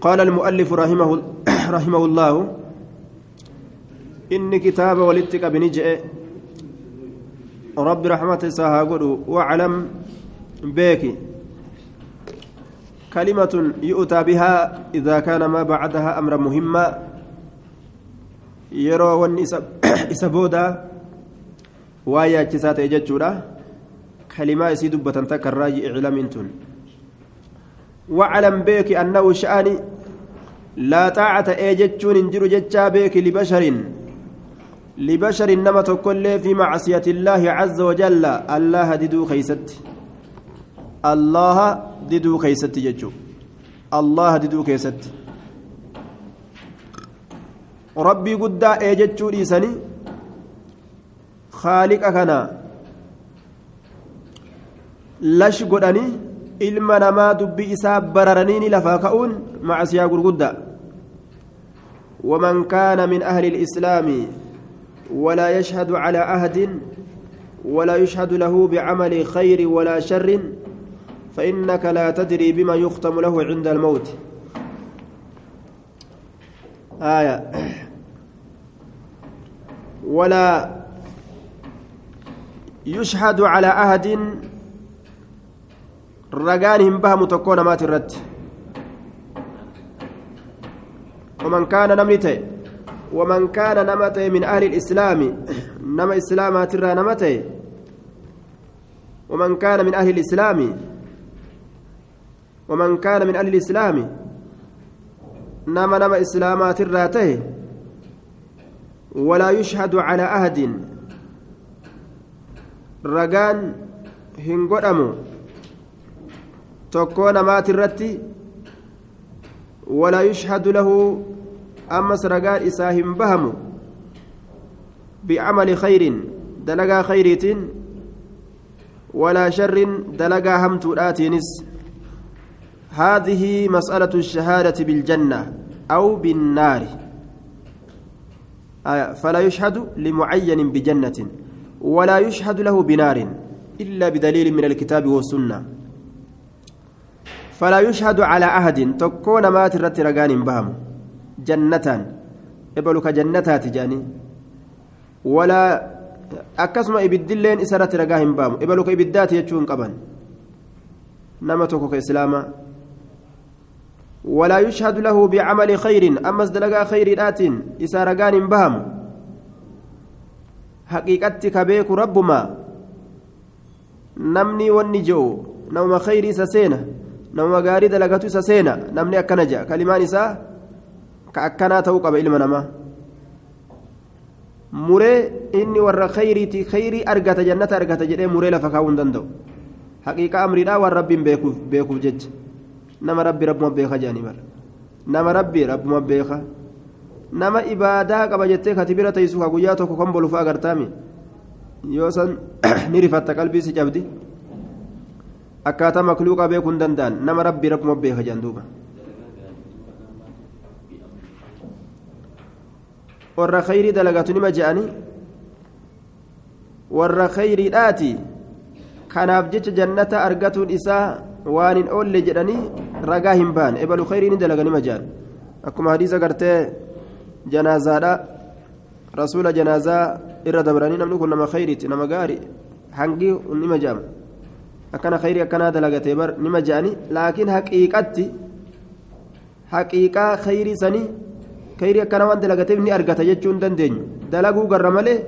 قال المؤلف رحمه رحمه الله إن كتاب ولدتك بنجئ. رب رحمة ساهاقول واعلم بك. كلمة يؤتى بها إذا كان ما بعدها أمرا مهما. يرى إسبودا ويا جسات يججودا كلمة يسيدبة تكراج إعلام تن واعلم بك أنه شأني لا طاعة أجتشون انجر جتشا بك لبشر لبشر إنما تقول في معصية الله عز وجل الله ددو خيست. الله ددو خيست جتشو. الله ددو خيست. ربي قد أجتشو ليسني. خالق كان لش قدني. Ilma namaa dubbii isaa bararanii ni lafaa ka'uun macasiyaa gurguddaa ومن كان من أهل الإسلام ولا يشهد على عهد ولا يشهد له بعمل خير ولا شر فإنك لا تدري بما يختم له عند الموت آية ولا يشهد على عهد ragaan hin bahamu tokkoo namaati irratti. ومن كان نمته ومن كان نمته من أهل الإسلام نما إسلاما ترى نمته ومن كان من أهل الإسلام ومن كان من أهل الإسلام نما نما إسلاما ترى ولا يشهد على أحد رجان هنقدموا tokkoo namaati irratti walaa yushhadu lahu ammas ragaan isaa hin bahamu bicamali khayrin dalagaa khayriitiin walaa sharrin dalagaa hamtuudhaatiinis هذه مسألة الشهادة بالجنة أو بالنار فلا يشهد لمعين بجنة ولا يشهد له بنار إلا بدليل من الكتاب والسنة فلا يشهد على أحد. تكون ما ترت رقان بهم جنة إبلك جنتات جاني. ولا أكسم إبدلين إسرت رقاهم بهم إبلك إبدات يجون قبن. نمتك كإسلاما. ولا يشهد له بعمل خير. أما ازدلقا خير آت إسا رقان بهم حقيقتك بيك ربما. نمني والنجو نوم خيري سسينة. Nama gaarii dalagatu isa seena namni akkana jedha kalimaan isaa ka akkanaa ta'uu qaba ilma namaa muree inni warra khayriiti khayrii argata jannata argata jedhee muree lafa kaa'uu hin danda'u haqiiqa amriidhaa waan rabbiin beekuuf beekuuf jecha nama rabbi rabbuma beeka jedhanii bara nama rabbi rabbuma beeka nama ibaadaa qaba jettee katibira teessu ka guyyaa tokko kan bolufa agartaami yoo san ni rifatta qalbii si cabdi. Akkaataa makluuqaa beekuu hin danda'an nama rabbi rakkuma beeka jedhan duuba warra khayrii dalagatu nima je'anii warra khayriidhaati kanaaf jecha jannata argatuun isaa waan hin oolle jedhanii ragaa hin baan ebalu khayrii ni dalaga nima je'an akkuma hadiisa gartee janaazaadha rasuula janaazaa irra dabranii namni kun nama khayriiti nama gaarii hangi nima je'ama akkana khayrii akkanaa dalagatee bar nima je'anii laakiin haqiiqatti haqiiqaa khayrii sanii khayrii akkana waan dalagateef ni argata jechuu hin dandeenyu. Dalaguu garra malee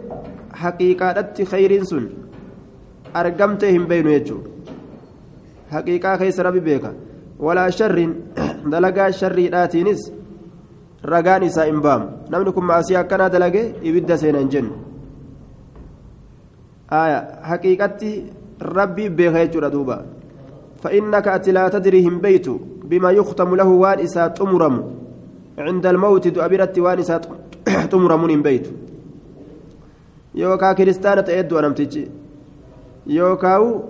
haqiiqaadhatti khayriin sun argamtee hin beeynu jechuudha haqiiqaa keessa rabbi beeka. Walaa sharriin dalagaa sharriidhaatiinis ragaan isaa hin baamu. Namni kun maasii akkanaa dalagee ibidda seena hin jennu. Haqiiqatti. ربي بيغيتشورا دوبا فإنك أتي لا تدري هم بيت بما يختم له وان إسا تمرم. عند الموت دؤبرت وان إسا تمرم من بيت. يوكا كريستانة إدو أنمتجي يوكاو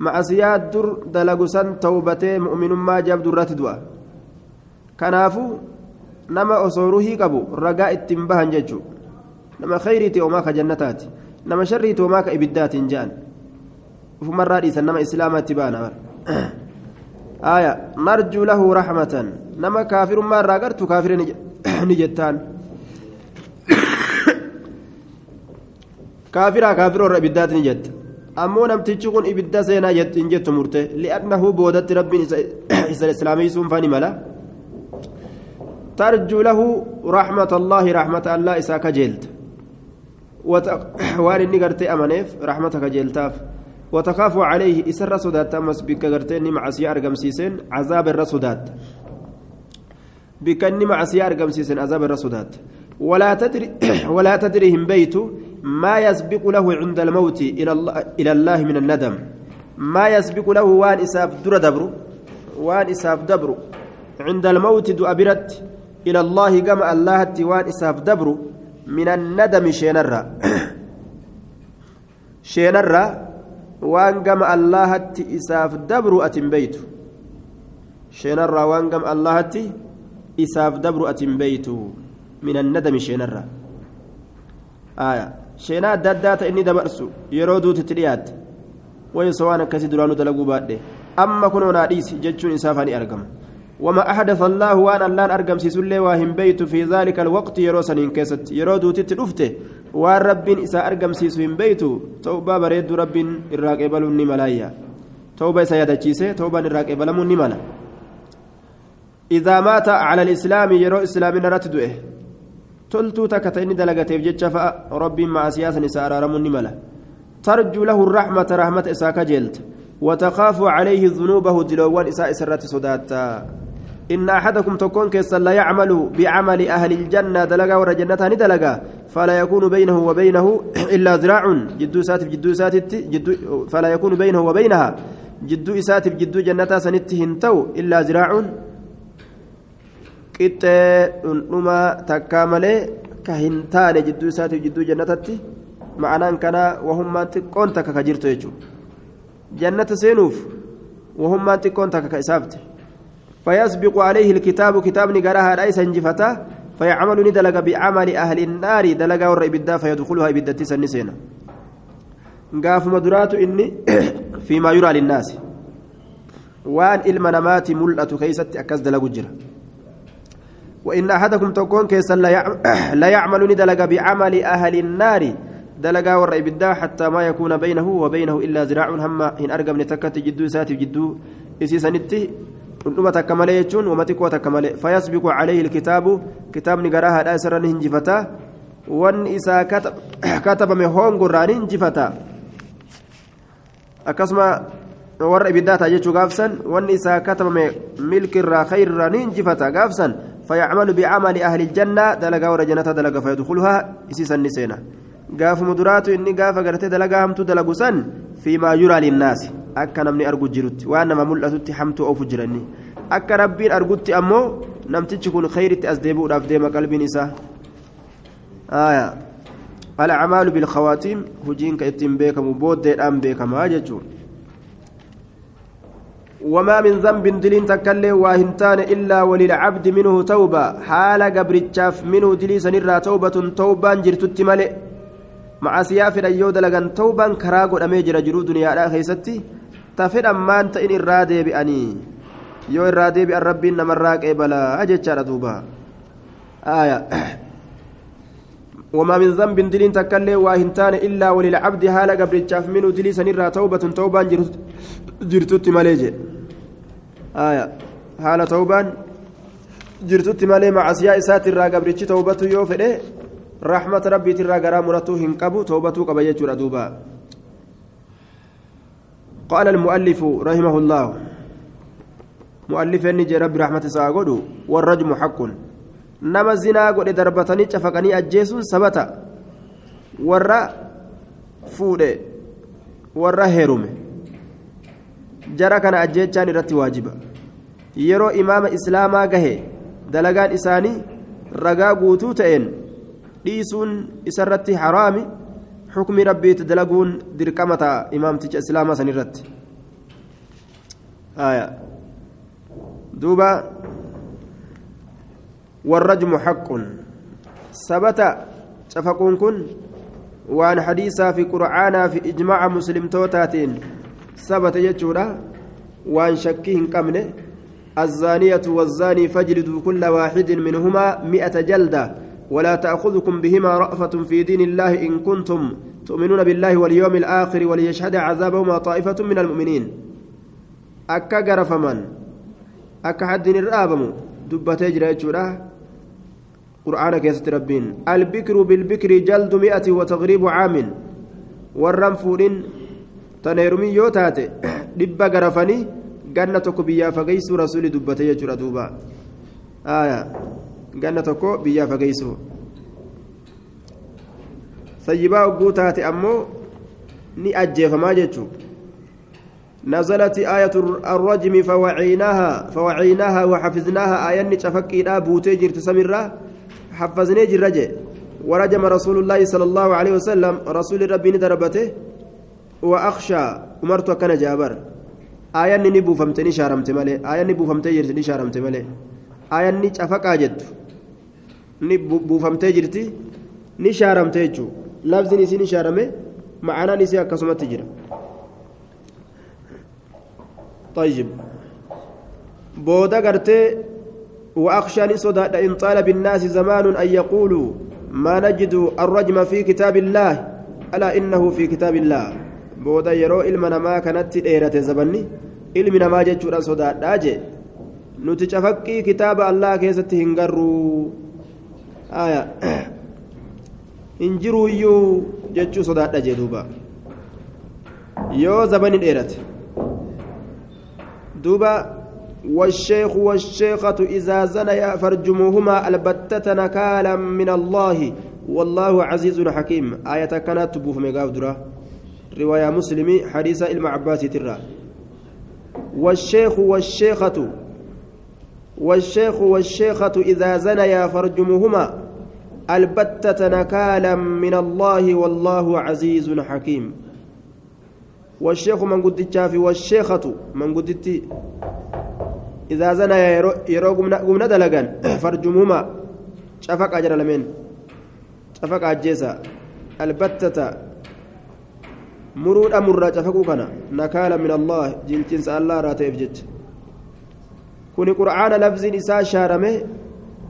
معصيات در دلقسان توبتي مؤمن ما جاب درات دوا. كنافو نما أصوره قبو رقاء التنبهن ججو نما خيرتي وماك جنتاتي نما شريتي وماك إبدات جان. Ufumarraa dhiisan nama islaamaatti baana آية نرجو له رحمة نما كافر ما راقرت كافر نجتان كافرا كافر الربيدات نجت ammoo namtichi kun ibidda seenaa hin jettu murte li'annahu boodatti rabbiin isa islaamii suunfani mala tarjuu lahu raxmata allaahi raxmata allaa isaa kajeelta waan inni gartee amaneef raxmata kajeeltaaf وتخاف عليه إسر صدات أمس بك غرتني مع سيار قمسيسين عذاب الرصدات. بك مع سيار قمسيسين عذاب الرصدات. ولا تدري ولا تدريهم بيت ما يسبق له عند الموت إلى الله, إلى الله من الندم. ما يسبق له وان إساف در دبر وان إساف دبر عند الموت دؤبرت إلى الله كما الله وان إساف دبر من الندم شينرا. شينرا وان كما الله إساف دبر أتم بيت شينرا وان كما الله إساف دبر أتم بيت من الندم شينرا آية sheenaa adda addaa ta'e inni dabarsu yeroo duutitti dhiyaatte wayisa waan akkasii duraanuu dalaguu baadhe amma kunoo naa jechuun isaaf ni argama وما أحدث الله وأن الله أرقم سيسولي وهم بيت في ذلك الوقت يروسن إن كست يرودو تتلفته وأن رب إسا أرقم سيسوين بيت توبة بريد رب إبلو النملايا توبة سيادة جيسة. توبة إبلو النملا إذا مات على الإسلام يرو إسلام ta inni dalagateef jecha fa'a rabbiin macaasiyaasan isa araaramuun ni mala tarjuu lahu raxmata rahmata isaa kajeelta وتخاف عليه ذنوبه دلوان إساء سرت صداتا. إن أحدكم تكون كيسا لا يعمل بعمل أهل الجنة دلقا ورجنة دلقا فلا يكون بينه وبينه إلا ذراع جدو ساتف جدو ساتف جدو فلا يكون بينه وبينها جدو ساتف جدو جنة سنتهن إلا ذراع qixxee dhundhuma takkaa malee ka hin taane jidduu isaatiif jidduu jannatatti ma'anaan kanaa wahummaan xiqqoon takka ka jirtu jechuudha jannata seenuuf wahummaan xiqqoon takka ka isaafte فيسبق عليه الكتاب كتاب نقرأها ليس انجفتا فيعمل ندلق بعمل أهل النار دلق ور إبدا فيدخلها إبدا تسنسينا قاف مدرات إني فيما يرى للناس. وان المنامات ملأة كيست أكز دلق جرا. وإن أحدكم تكون كيسا لا يعمل ندلق بعمل أهل النار دلقا ور إبدا حتى ما يكون بينه وبينه إلا ذراع هم إن أرقم نتكت جدو ساتف جدو إسيسانتي dhuma takka malee jechuun wama xiqqoo takka malee fayasbiqu calayhi ilkitaabu kitaabni garaa haadhaa isarra ni hinjifata wanni isaa katabame hongorraa ni hinjifata akkasuma warra ibiddaa ta'a jechuu gaafsan wanni isaa katabame milkirraa khayrraa ni hinjifata gaafsan فيعمل بعمل أهل الجنة دلقا ورجنة دلقا فيدخلها إسيسا نسينا قاف مدرات إني قاف قرتي دلقا همتو دلقسا فيما يرى للناس akka namni argu jirutti waan nama mul'atutti hamtuu ofu jiranni akka rabbiin argutti ammoo namtichi kun khayritti as deebi'uudhaaf deema qalbiin isaa alacmaalu bilkhawaatiim hojiin ka ittiin beekamu booddeedhaan beekamaa jechuun وما من ذنب دلين تكلي واهنتان إلا وللعبد منه توبة حال قبرتشاف منه دلي سنرى توبة توبة جرتت ملئ مع سياف الأيود لغن توبة كراغو أميجر جرو دنيا لا خيستي tafedhan maanta in irraa deebi'anii yoo irraa deebi'an rabbiin namarraa qeebalaa jechaadha duuba. وما من ذنب دلين تكلي واهنتان إلا وللعبد حال قبرتشاف منه دلي سنرى توبة توبة جرتت ماليجي آية حال توبة جرتت مالي مع أسياء سات الرا قبرتش توبة يوفده رحمة ربي ترى قرا مرته هنقبو توبة قبيجة دوبا. قال المؤلف رحمه الله مؤلف النجي ربي رحمة ساقودو والرجم حق. نما الزنا قد دربتني شفقني أجيسون سبتا. ورا فودي ورا هيرومي. جرى كان أجيتشان رتي واجبا. يرو إمام إسلاما قهي دلقان إساني رقا قوتو تئن dhiisuun isarratti haraami xukmi rabbiitti dalaguun dirqama ta'a imaamticha islaamaa san irratti duuba warrajmu haqqun sabata cafaquun kun waan hadiisaa fi qur'aanaa fi ijmaaca muslimtootaatiin sabata jechuudha وان شكيه كمنه الزانية والزاني فاجلدوا كل واحد منهما مئة جلدة ولا تأخذكم بهما رأفة في دين الله إن كنتم تؤمنون بالله واليوم الآخر وليشهد عذابهما طائفة من المؤمنين. أكا غرفمن أكا حد الرابم دبتي جرى قرآن كيست ربين. البكر بالبكر جلد مئة وتغريب عام. والرنفورين تنيرمي يوتاتي دبا غرفني ganna tokko biyyaa fageessuu rasuuli dubbate jechuudha duuba ganna tokko biyyaa fageessuu sayyibaa hogguu taate ammoo ni ajjeefamaa jechuudha نزلت آية الرجم فوعيناها فوعيناها وحفظناها آية شفقيدا بوتي جرت سمرة حفظني جرجة ورجم رسول الله صلى الله عليه وسلم رسول ربي دربته وأخشى أمرت كان جابر buufamte ni shaaramte malee aayanni buufamtee jirti ni shaaramte malee aayanni cafaqaa jettu ni buufamtee jirti ni shaaramte jechuun labsiin isii ni shaarame ma'anaan isii akkasumatti jira. طيب بودا غرتي وأخشى صدى إن طال بالناس زمان أن يقولوا ما نجد الرجم في كتاب الله ألا إنه في كتاب الله booda yeroo ilma namaa kanatti dheerate zabanni ilmi namaa jechuudha sodaadhaa jee nuti cafaqqii kitaaba allaa keessatti hin garruu hin jiruuyyuu jechuu sodaadha jee duuba yoo zabani dheerate duuba والشيخ والشيخة إذا زنيا فرجموهما البتة نكالا من الله. والله عزيز حكيم. آية كانت تبوف مقاف رواية مسلم حديث إلما عباس ترى. والشيخ والشيخة والشيخ والشيخة إذا زنيا فرجمهما البتة نكالا من الله والله عزيز حكيم. والشيخ من قدت والشيخة من قدت إذا زنيا يرو قمنا دلقان فرجمهما شفق أجر لمن؟ شفق أجيسا. البتة murraa cafaquu kana nakaala min allah jintinsa allah irraa ta'eef jecha kuni qur'aana lafziin isaa shaarame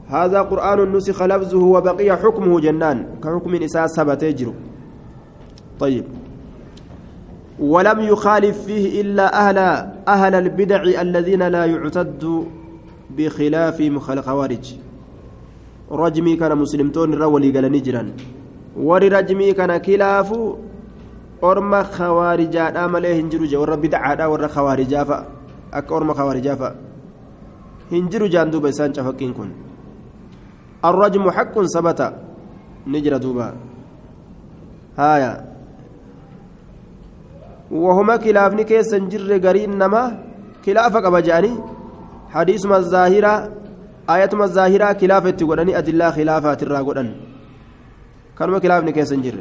هذا قرآن نسخ لفظه وبقي حكمه جنان. كحكم نساء ثبت يجر طيب. ولم يخالف فيه إلا أهل أهل البدع الذين لا يعتد بخلافهم الخوارج رجمي كان مسلمتون رولي قال نجرا ورجمي كان خلاف orma kawaarijaadhaa malee hin jiru jee warra bidcaadhaa warra kawaarijaa fa'a akka orma kawaarijaa fa'a hin jiru jaan duuba isaan cafaqqiin kun الرجم حق ثبت. نجرة دوبا. هايا. وهما كلافني كيس جر غرين نما خلافك أبجاني حديث ما الظاهرة آية ما الظاهرة خلافة تقولني أدلة خلافات الراغودن كانوا خلافني كيس جر.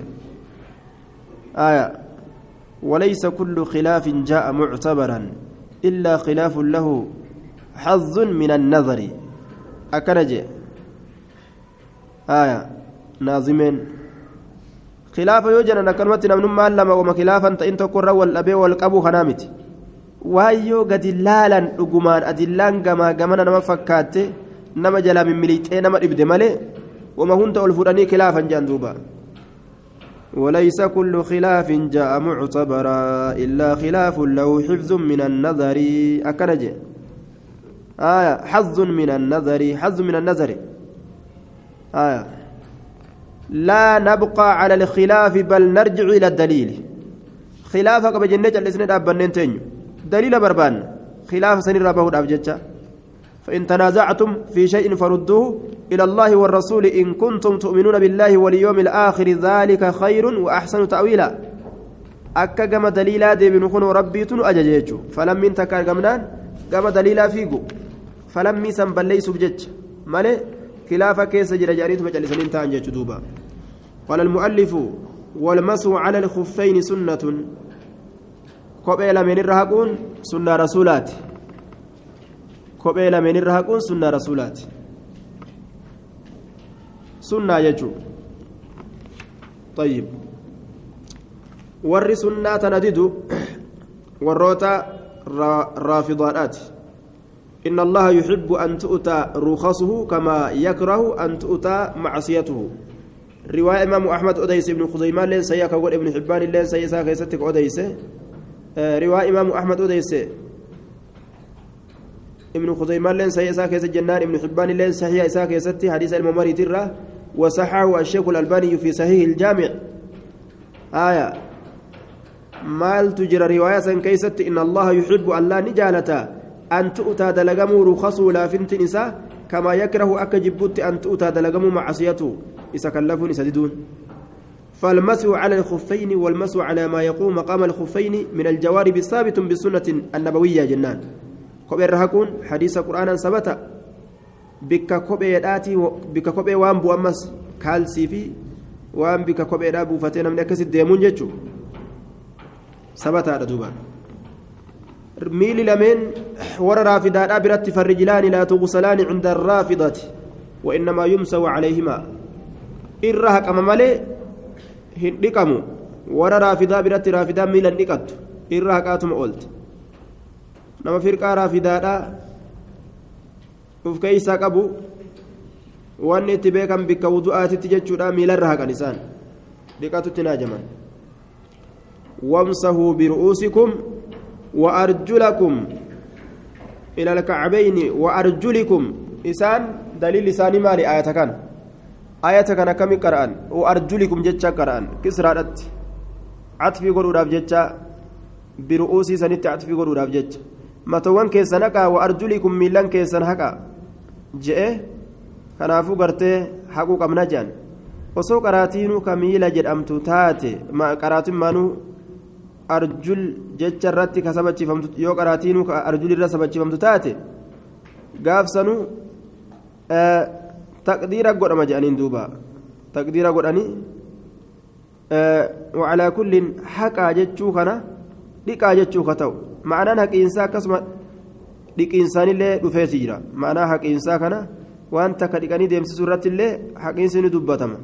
آية. وليس كل خلاف جاء معتبرا إلا خلاف له حظ من النظر. أكنج آية ناظمين خلاف يوجد أن كلمة نمن ما لما وما خلافا تئن تقر والأبي والقبو خنامت waayyoo gadi laalan dhugumaan adillaan gamaa gamana nama fakkaatte nama jalaa mimmiliixee nama dhibde malee wama hunda ol fudhanii khilaafan jedhan duuba وليس كل خلاف جاء معتبرا إلا خلاف له حفظ من النظر أكنج آية حظ من النظر حظ من النظر آية. لا نبقى على الخلاف بل نرجع إلى الدليل. خلافك بجنة الإسناد أبنين تنيو دليل بربان. خلاف سنين ربه الأبجدة فإن تنازعتم في شيء فردوه إلى الله والرسول إن كنتم تؤمنون بالله واليوم الآخر ذلك خير وأحسن تأويلا. akka gama daliilaa deebinu kun rabbiitu nu ajaje jechuun falammiin takka argamnaan gama daliilaa fiigu falammii san balleeysuuf jecha malee jira jedhaniituma callisaniin ta'an jechuu duuba قال المؤلف والمسو على الخفين سنة كوبيلا من الرهقون سنة رسولات lameen irra haquun sunnaa rasuulaati sunnaa jechuun طيب sunnaa tana didu warroota رافضات إن الله يحب أن تؤتى رخصه كما يكره أن تؤتى معصيته. رواية إمام أحمد أديس بن خزيمان لين سيئك ابن حبان لين سيئ ساكيستك أديس. رواية إمام أحمد أديس. ابن خزيمان لين سيئ ساكيس جنان ابن حبان لين صحيح ساكيستي حديث الممري ترى. وصححه الشيخ الألباني في صحيح الجامع. آية. مال تجرى رواية كيست إن الله يحب أن لا نجالة. أن تؤتى دلقمو رخصه لا فنت نساء كما يكره أكجبت أن تؤتى دلقمو معصيته. إذا كلفوا نسددون. فالمسح على الخفين والمسح على ما يقوم مقام الخفين من الجوارب ثابت بالسنة النبوية جنان. كبير رهكون حديث قرآن ثبت بك كوبيداتي بك كوبي وان بو أمس كالسي في وان بك كوبيدا بوفتين من إكس ديمون جچو ثبت دوبا ميلي لمن ور رافدادا برت فرجلان لا تغسلان عند الرافضة وإنما يمسو عليهما. إرهق أمامالي هندقمو ور رافدا برت رافدا ميلا نقت. إرهقاتم أولت. نما فرقا رافدادا uf keeysaa qabu wanni itti beekan bikka wudu'aatitti jechuudha miilarra haqan isaan dhiqatutti naajaman wamsahuu biru'uusikum وأرجلكم إلى الكعبين وأرجلكم. إسان دليل إساني مالي آية كان. آية كان كم قرآن؟ وأرجلكم جتشا قرآن. كسرات عطفي قرور جتشا. برؤوسي سنت عطفي قرور جتشا. متوان كيسان هكا وأرجلكم ميلان كيسان هكا. je'e kanaafuu gartee haquu qabna jedhan osoo qaraatiinuu ka miila jedhamtu taate qaraatiin maanuu arjul jecha irratti ka sabachiifamtu yoo qaraatiinuu ka arjul irra sabachiifamtu taate gaafsanuu taqdiira godhama jedhaniin duuba. Taqdiira godhanii wacalaa kulliin haqaa jechuu kana dhiqaa jechuu ka ta'u. Ma'anaan haqiinsaa akkasuma dhiqiinsaanillee dhufeeti jira. Ma'anaa haqiinsaa kana waan takka dhiqanii deemsisu irratti illee haqiinsi ni dubbatama.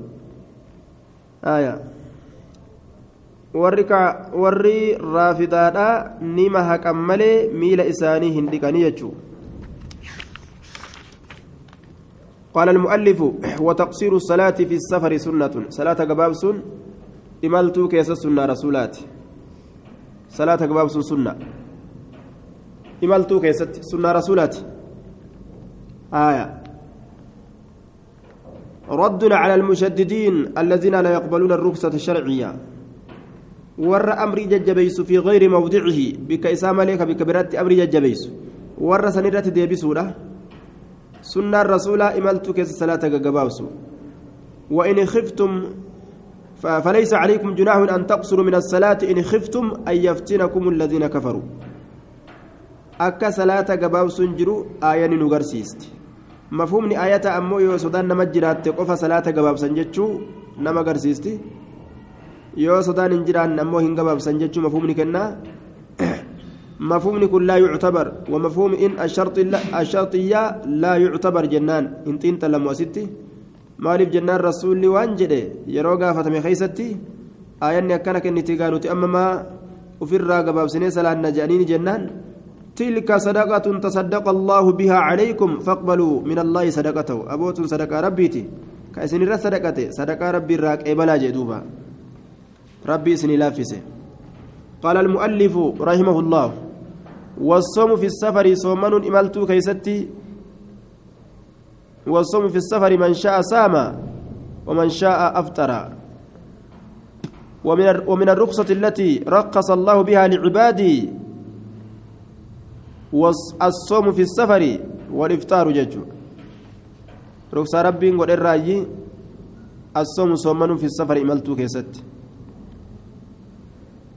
Warri raafidaadhaa nima haqan malee miila isaanii hin dhiqanii jechuu قال المؤلف وتقصير الصلاة في السفر سنة صلاة قبابس إمالتو كيس السنة رسولات صلاة قبابس سنة imaltuu keessatti sunnaa rasuulaati. آية رد على المشددين الذين لا يقبلون الرخصة الشرعية ور أمري ججبيس في غير موضعه بك إسام عليك بك برات أمري ججبيس ور سنرة ديبسولا سنة الرسول إملتك الصلاة جبابس وإن خفتم فليس عليكم جناح أن تقصروا من الصلاة إن خفتم أن يفتنكم الذين كفروا. akka salaata gabaabsuun jiru aayani nu garsiisti mafhumni aayata ammoo yoo sodaan nama jiraatte qofa salaata gabaabsan jechuu nama garsiisti yoo sodaan hin jiraanne ammoo hin gabaabsan jechuu mafhumni kennaa? مفهوم كن لا يعتبر ومفهوم إن الشرط الشرطية لا يعتبر جنان إن تنت لم وستي مالف جنان رسول وانجده يروقا فتمي خيستي آياني أكانك إنتي قالوا تأمما وفي الراقبة بسنة سلان نجانين جنان تلك صدقة تصدق الله بها عليكم فاقبلوا من الله صدقته أبوت صدقة ربيتي كأسن الرا صدقته صدقة ربي الراك إبلا جدوبا ربي سني لافسه. قال المؤلف رحمه الله والصوم في السفر صومن إملتو كيستي. والصوم في السفر من شاء سام ومن شاء أفطر. ومن ومن الرخصة التي رقص الله بها لعباده والصوم في السفر والإفطار ججو رخصة ربي قد الصوم صومن في السفر إملتو كيست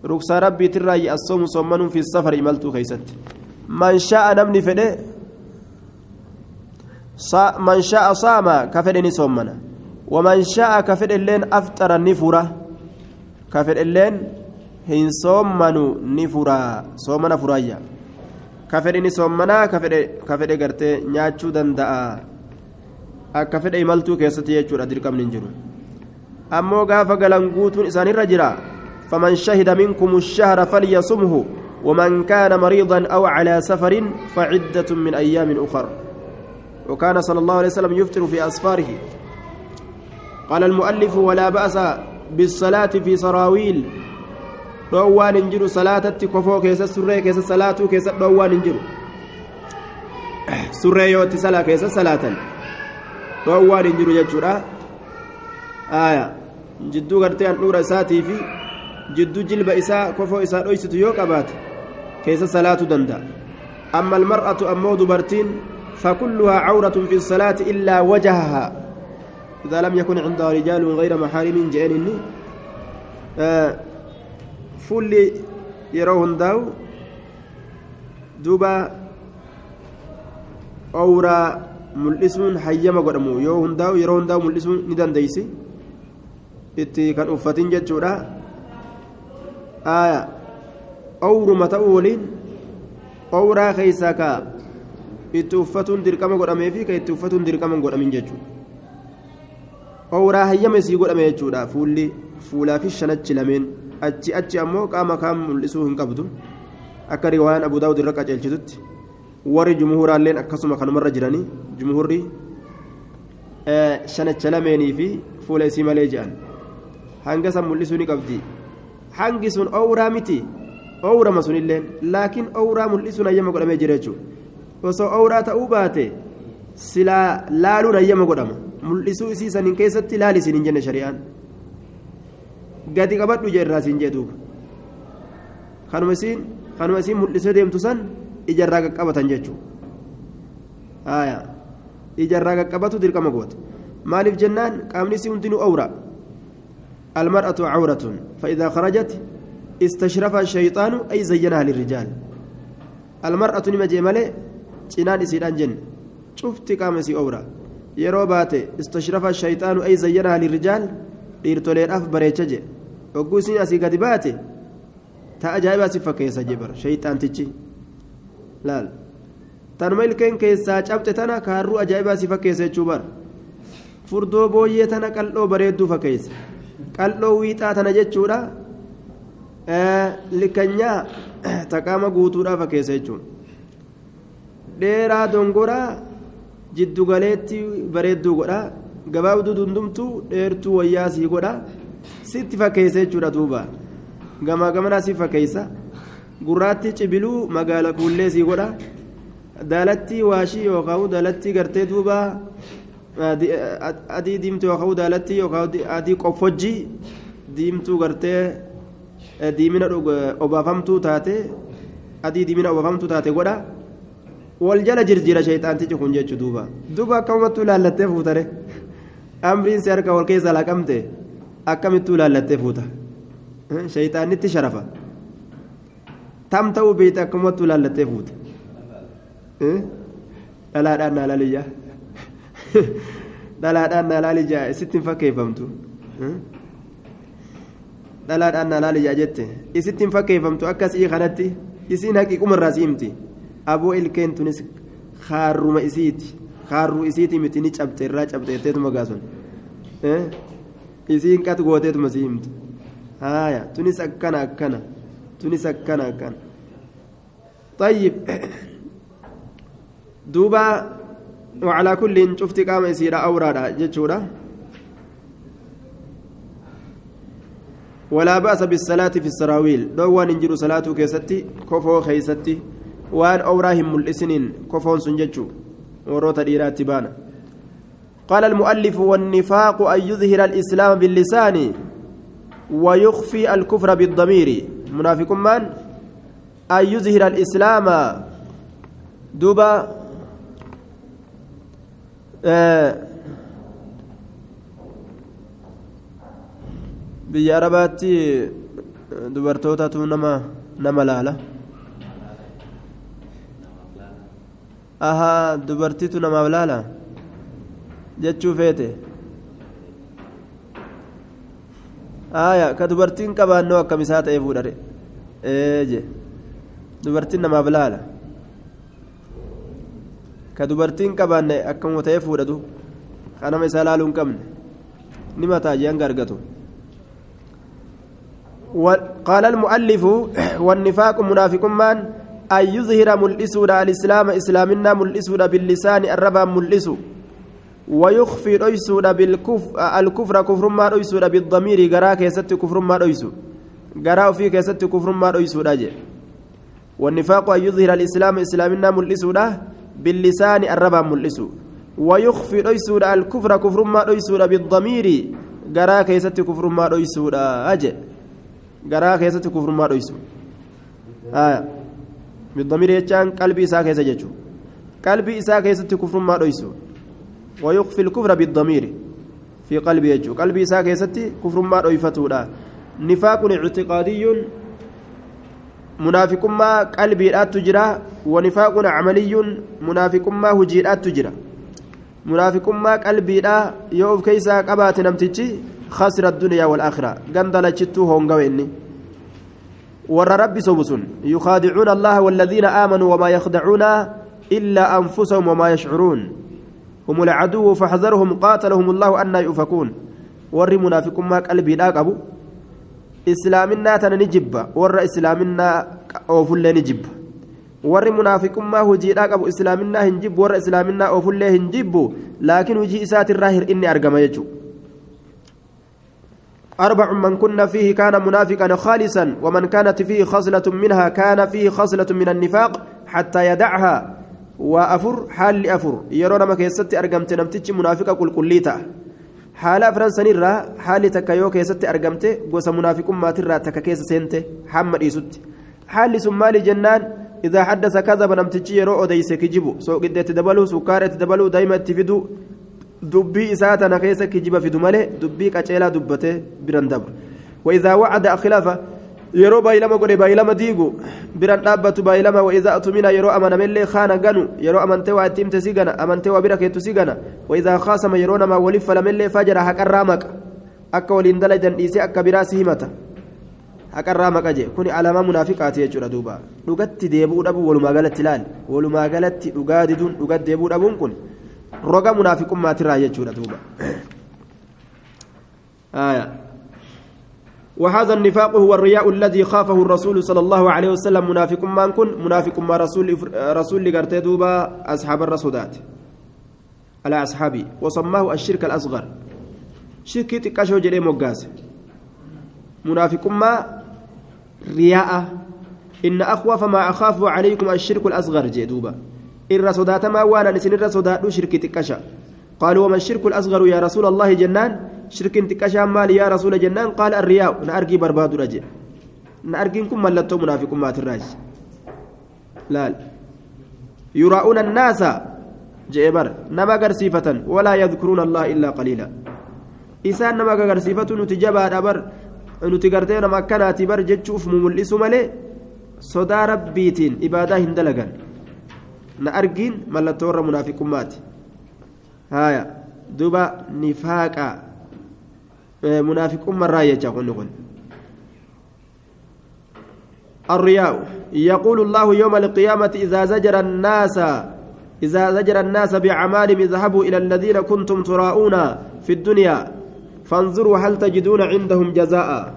رخصة ربي ترأي الصوم صومن في السفر إملتو كيست من شاء نمني فده من شاء صام كفدني صومنا ومن شاء كفد اللين أفطر النفرة كفد اللين هن صومنوا نفرة صومنا فرايا kafedhe ni soommanaa kafedhe gartee nyaachuu danda'a akka fedhe imaltuu keessatti jechuudha dirqamni hin jiru ammoo gaafa galan guutuun isaanirra jira faman shahida minkum shahra falyasumhu ومن كان مريضا أو على سفر فعدة من أيام أخر وكان صلى الله عليه وسلم يفطر في أسفاره قال المؤلف ولا بأس بالصلاة في سراويل keessa surree keessa salaatuu keessa dhoowwaan hin jiru surree yoo itti salaa keessa salaatan dhoowwaan hin jiru jechuudha aya jidduu gartee handhuura isaatii fi jidduu jilba isaa kofoo isaa dhoysitu yoo qabaate keessa salaatuu danda'a amma almar'atu ammoo dubartiin فكلها عورة في الصلاة إلا وجهها إذا لم يكن عندها رجال غير محارم جئنني آه fulli yeroo hundaa'u duuba owraa mul'isuun hayyama godhamu yoo hundaa'u yeroo hundaa'u mul'isuun ni dandeeysi itti kan uffatin jechuudha aya owruma ta'uu waliin owraa keeysaa ka itti uffatuun dirqama godhamee fi ka itti uffatuun dirqama godhamin jechuudha owraa hayyama isii godhame jechuudha fuulli fuulaa fi shanachi lameen achi achi ammoo qaama kaan mul'isuu hin qabdu akka riwaayaan abu daawud irra qaceelchitutti warri jumhuuraalleen akkasuma kanumarra jiranii jumhuurri shanacha lameenii fi fuula isii malee jedhan hanga san mul'isuu ni qabdi hangi sun owraa miti owrama sunilleen laakiin owraa mul'isuun hayyama godhamee jira jechuudha osoo owraa ta'uu baate silaa laaluun hayyama godhama mul'isuu isii saniin keessatti laali isin hin jenne shari'aan. gadi qabadhu jeerraa siin jedhuuba kanuma isiin kanuma isiin mul'isee deemtu san ijarraa qaqqabatan jechuudha ijarraa qaqqabatu dirqama goote maaliif jennaan qaamni isii hundinuu awra المرأة عورة فإذا خرجت استشرفها الشيطان أي زينها للرجال المرأة نما جمالة جنان إسيران جن شفت قامسي أورا يروبات استشرفها الشيطان أي زينها للرجال hogguu isiin asii gadi baate ta ajaa'ibaa si fakkeessa jee bara shayxaantichi laal tanuma ilkeen keessaa cabxe tana kaarruu ajaa'ibaa si fakkeessa jechuu bara furdoo booyyee tana qal'oo bareedduu fakkeessa qal'oo wiixaa tana jechuudha. Likanyaa taqaama guutuudhaa fakkeessa jechuudha. Dheeraa dongoraa jiddugaleetti bareedduu godhaa gabaabduu dundumtuu dheertuu wayyaa sii godha. Sitti fakkeessa jechuudha duuba. Gamaa gamanaa si fakkeessa. Gurraatti cibiluu magaala kuullee sii godha. Daalattii waashii yookaan daalattii gartee duuba adii diimtuu yookaan daalattii yookaan adii qoffojjii diimtuu gartee diimina obaafamtuu taate adii diimina obaafamtuu taate godha wal jala jirjira sheexaantichi kun jechuudha duuba duuba akkamumattuu laallattee fuutare. amriin si harka wal keessa laqamte akkamittuu laallattee fuuta shayxaanitti sharafa tam ta'uu beeyte akkamittuu laallattee fuuta dhalaadhaan naa dhalaadhaan naa laaliyyaa isitti hin fakkeeffamtu dhalaadhaan naa laaliyyaa jette isitti hin fakkeeffamtu akkasii kanatti isiin haqiiqumarraa si himti aboo ilkeen tunis haarruma isiiti. kaarruu isiitii miti ni cabte irraa cabteetteetuma gaasun isiin qat gooteetuma si himtu haaya tunis akkana akkana tunis akkana akkana طيب دوبا وعلى كل شفت قام يسير أورادا جتشورا. ولا بأس بالصلاة في السراويل. دوان انجلوا صلاة كيستي كفو خيستي. وان أوراهم الإسنين كفون سنجتشو وروتا ديرات بانا قال المؤلف والنفاق أن يظهر الإسلام باللسان ويخفي الكفر بالضمير. منافق من؟ أن يظهر الإسلام دوبا آه biyya arabaatti dubartootatu nama nama laala ahaa dubartiitu namaaf laala jechuu feete aya ka dubartiin qabaannoo akkam isaa ta'ee fuudhare eeje dubartiin namaaf laala ka dubartiin qabaanne akkama ta'ee fuudhatu kanama isaa laaluu hin qabne? Ni mataa jee hanga argatu. قال المؤلف والنفاق منافق من أن يظهر ملئسود الإسلام إسلامنا ملئسود باللسان الربا ملئسو ويخفي رئيسود بالكفر الكفر كفر ما رئيسود بالضمير قرا كيست كفر ما رئيسو قرا في كيست كفر ما رئيسود والنفاق أن يظهر الإسلام إسلامنا ملئسود باللسان الربا ملئسو ويخفي رئيسود الكفر كفر ما رئيسود بالضمير. قرا كيست كفر ما رئيسود أجل. garaa keessatti kufrummaa dhoysu bidamirii jechaan qalbii isaa keessa jechuudha qalbii isaa keessatti kufrummaa dhoysu ويخفي الكفر بالضمير. في قلبي يجو. قلبي ساكي ستي كفر ما رويفتودا نفاق اعتقادي منافق ما قلبي لا تجرى ونفاق عملي منافق ما هجي لا تجرى منافق ما قلبي لا يوف كيسا قبات نمتجي خسر الدنيا والآخرة قندل جتو هونغويني ور ربي سوبسون يخادعون الله والذين آمنوا وما يخدعون إلا أنفسهم وما يشعرون هم العدو فاحذرهم قاتلهم الله أن يؤفكون ور منافق ما قلبي لا قبو إسلامنا تنجب ور إسلامنا أوفل نجب warri munaafiqummaa hojiidhaa qabu islaaminaa hin jibbu warra islaaminaa oofullee hin jibbu laakiin hojii isaatirraa hir'inni argama jechuudha. أربع من كنا فيه كان منافقا خالصا ومن كانت فيه خصلة منها كان فيه خصلة من النفاق حتى يدعها وأفر حال لأفر يرون ما كيست أرقمت نمتج منافقة كل كليتا حال أفران سنيرا حال تكيو كيست أرقمت قوس منافق ما ترى تككيس سنت حمد إيسوت حال سمالي جنان إذا حدث كذب نمتج يرو أديس كجبو سو قد تدبلو سكارة تدبلو دايما تفيدو dubbii isaa tana keessa kijiba fidu malee dubbii qaceelaa dubbatee biran dabru. وإذا وعد أخلافه yeroo baay'ilama godhe baay'ilama diigu biran dhaabbatu baay'ilama wa'iza atumina yeroo amanamellee kaana ganu yeroo amantee waa itti himte si gana amantee waa bira keettu si gana wa'iza kaasama yeroo namaa waliif falamellee fajara haqarraa maqa akka waliin dalajan dhiisee akka biraa si himata haqarraa maqa jee kuni alaamaa munaafiqaati jechuudha duuba dhugatti deebi'uu dhabuu walumaa galatti ilaali walumaa galatti dhugaa diduun dhugatti deebi'uu dhabuun kun roga munaafiqummaatirraa jechuudha duuba وهذا النفاق هو الرياء الذي خافه الرسول صلى الله عليه وسلم. منافق ما كن؟ منافق ما رسول رسول لقرتي دوبا أصحاب الرسولات على أصحابي. وسماه الشرك الأصغر. شرك تكاشو جري موغاز منافق ما؟ رياء. إن أخوف ما أخاف عليكم الشرك الأصغر جدوبا sodaatamaa waan an isinirra sodaadhu shirki xiqqasha قالوا وما الشرك الأصغر يا رسول الله جنان؟ شرك تكشام مال يا رسول جنان قال الرياء نأرجي برباد رجع. نأرجيكم ملتو منافقكم ما تراج. لا. يراؤون الناس جئبر نما قرسيفة ولا يذكرون الله إلا قليلا. إسان نما قرسيفة نتجبى أبر نتقرتين مكانات بر جتشوف مملئس ملي صدى ربيتين إبادة هندلقا na argiin mallattoo warra munaafiqummaati haya duba nifaaqa jecha kunni kun. الرياء يقول الله يوم القيامة إذا زجر الناس إذا زجر الناس بأعمالهم اذهبوا إلى الذين كنتم تراؤون في الدنيا فانظروا هل تجدون عندهم جزاء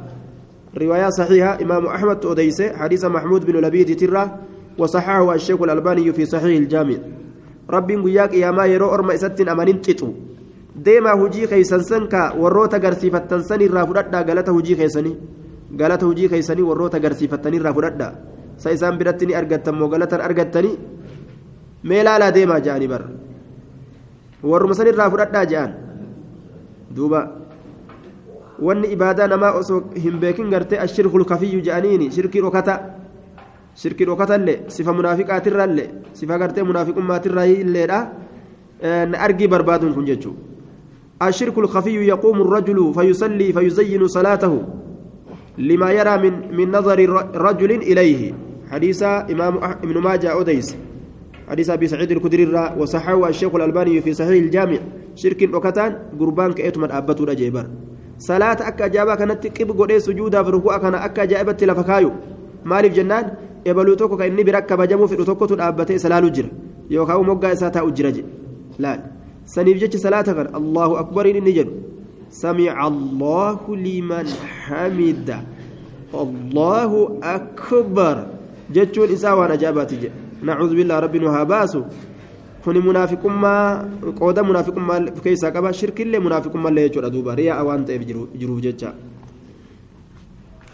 رواية صحيحة إمام أحمد أديسة حديث محمود بن لبيد ترة وصححه الشيخ الألباني في صحيح الجامع رب قياك يا ما يرو إستن أمانين تتو ديما هجي خيسن سنكا وروتا غرسيفة تنسني رافردا غلطة هجي خيسني غلطة هجي خيسني وروتا غرسيفة تني رافردا سيسان برتني أرغتن مو غلطة أرغتني ميلا لا ديما جاني بر warruma san irraa fudhadhaa je'an duuba wanni ibaadaa namaa osoo hin beekin gartee ashirkul kafiyyu je'aniini shirkii dhokata shirkii dhokatallee sifa munaafiqaatirrallee sifa gartee munaafiqummaatirraalleedha na argii barbaaduun kun jechuudha الشرك الخفي يقوم الرجل فيصلي فيزين صلاته لما يرى من من نظر رجل إليه. حديث إمام ابن ماجه أوديس. حديث أبي سعيد الكدري وصححه الشيخ الألباني في صحيح الجامع. شرك وكتان قربان كأتمن أبتو رجيبر صلاة أكا جابا كانت قب قدي سجودا فركوع كان أكا جائبة لفكايو مالف جنان tokko kan inni bira kabajamuu fedhu tokkotu dhaabbatee salaaluu jira yookaan moggaa isaa taa'u jira jedhe laal saniif jecha salaata kan allahu akbariin inni jedhu samica allahu liman hamida الله أكبر جتشون إساء وأنا جاباتي نعوذ بالله ربي وهاباسو kuni munaafiqummaa qooda munaafiqummaa keeysaa qaba shirkillee munaafiqummaa illee jechuudha duuba riyaa waan ta'eef jiruuf jecha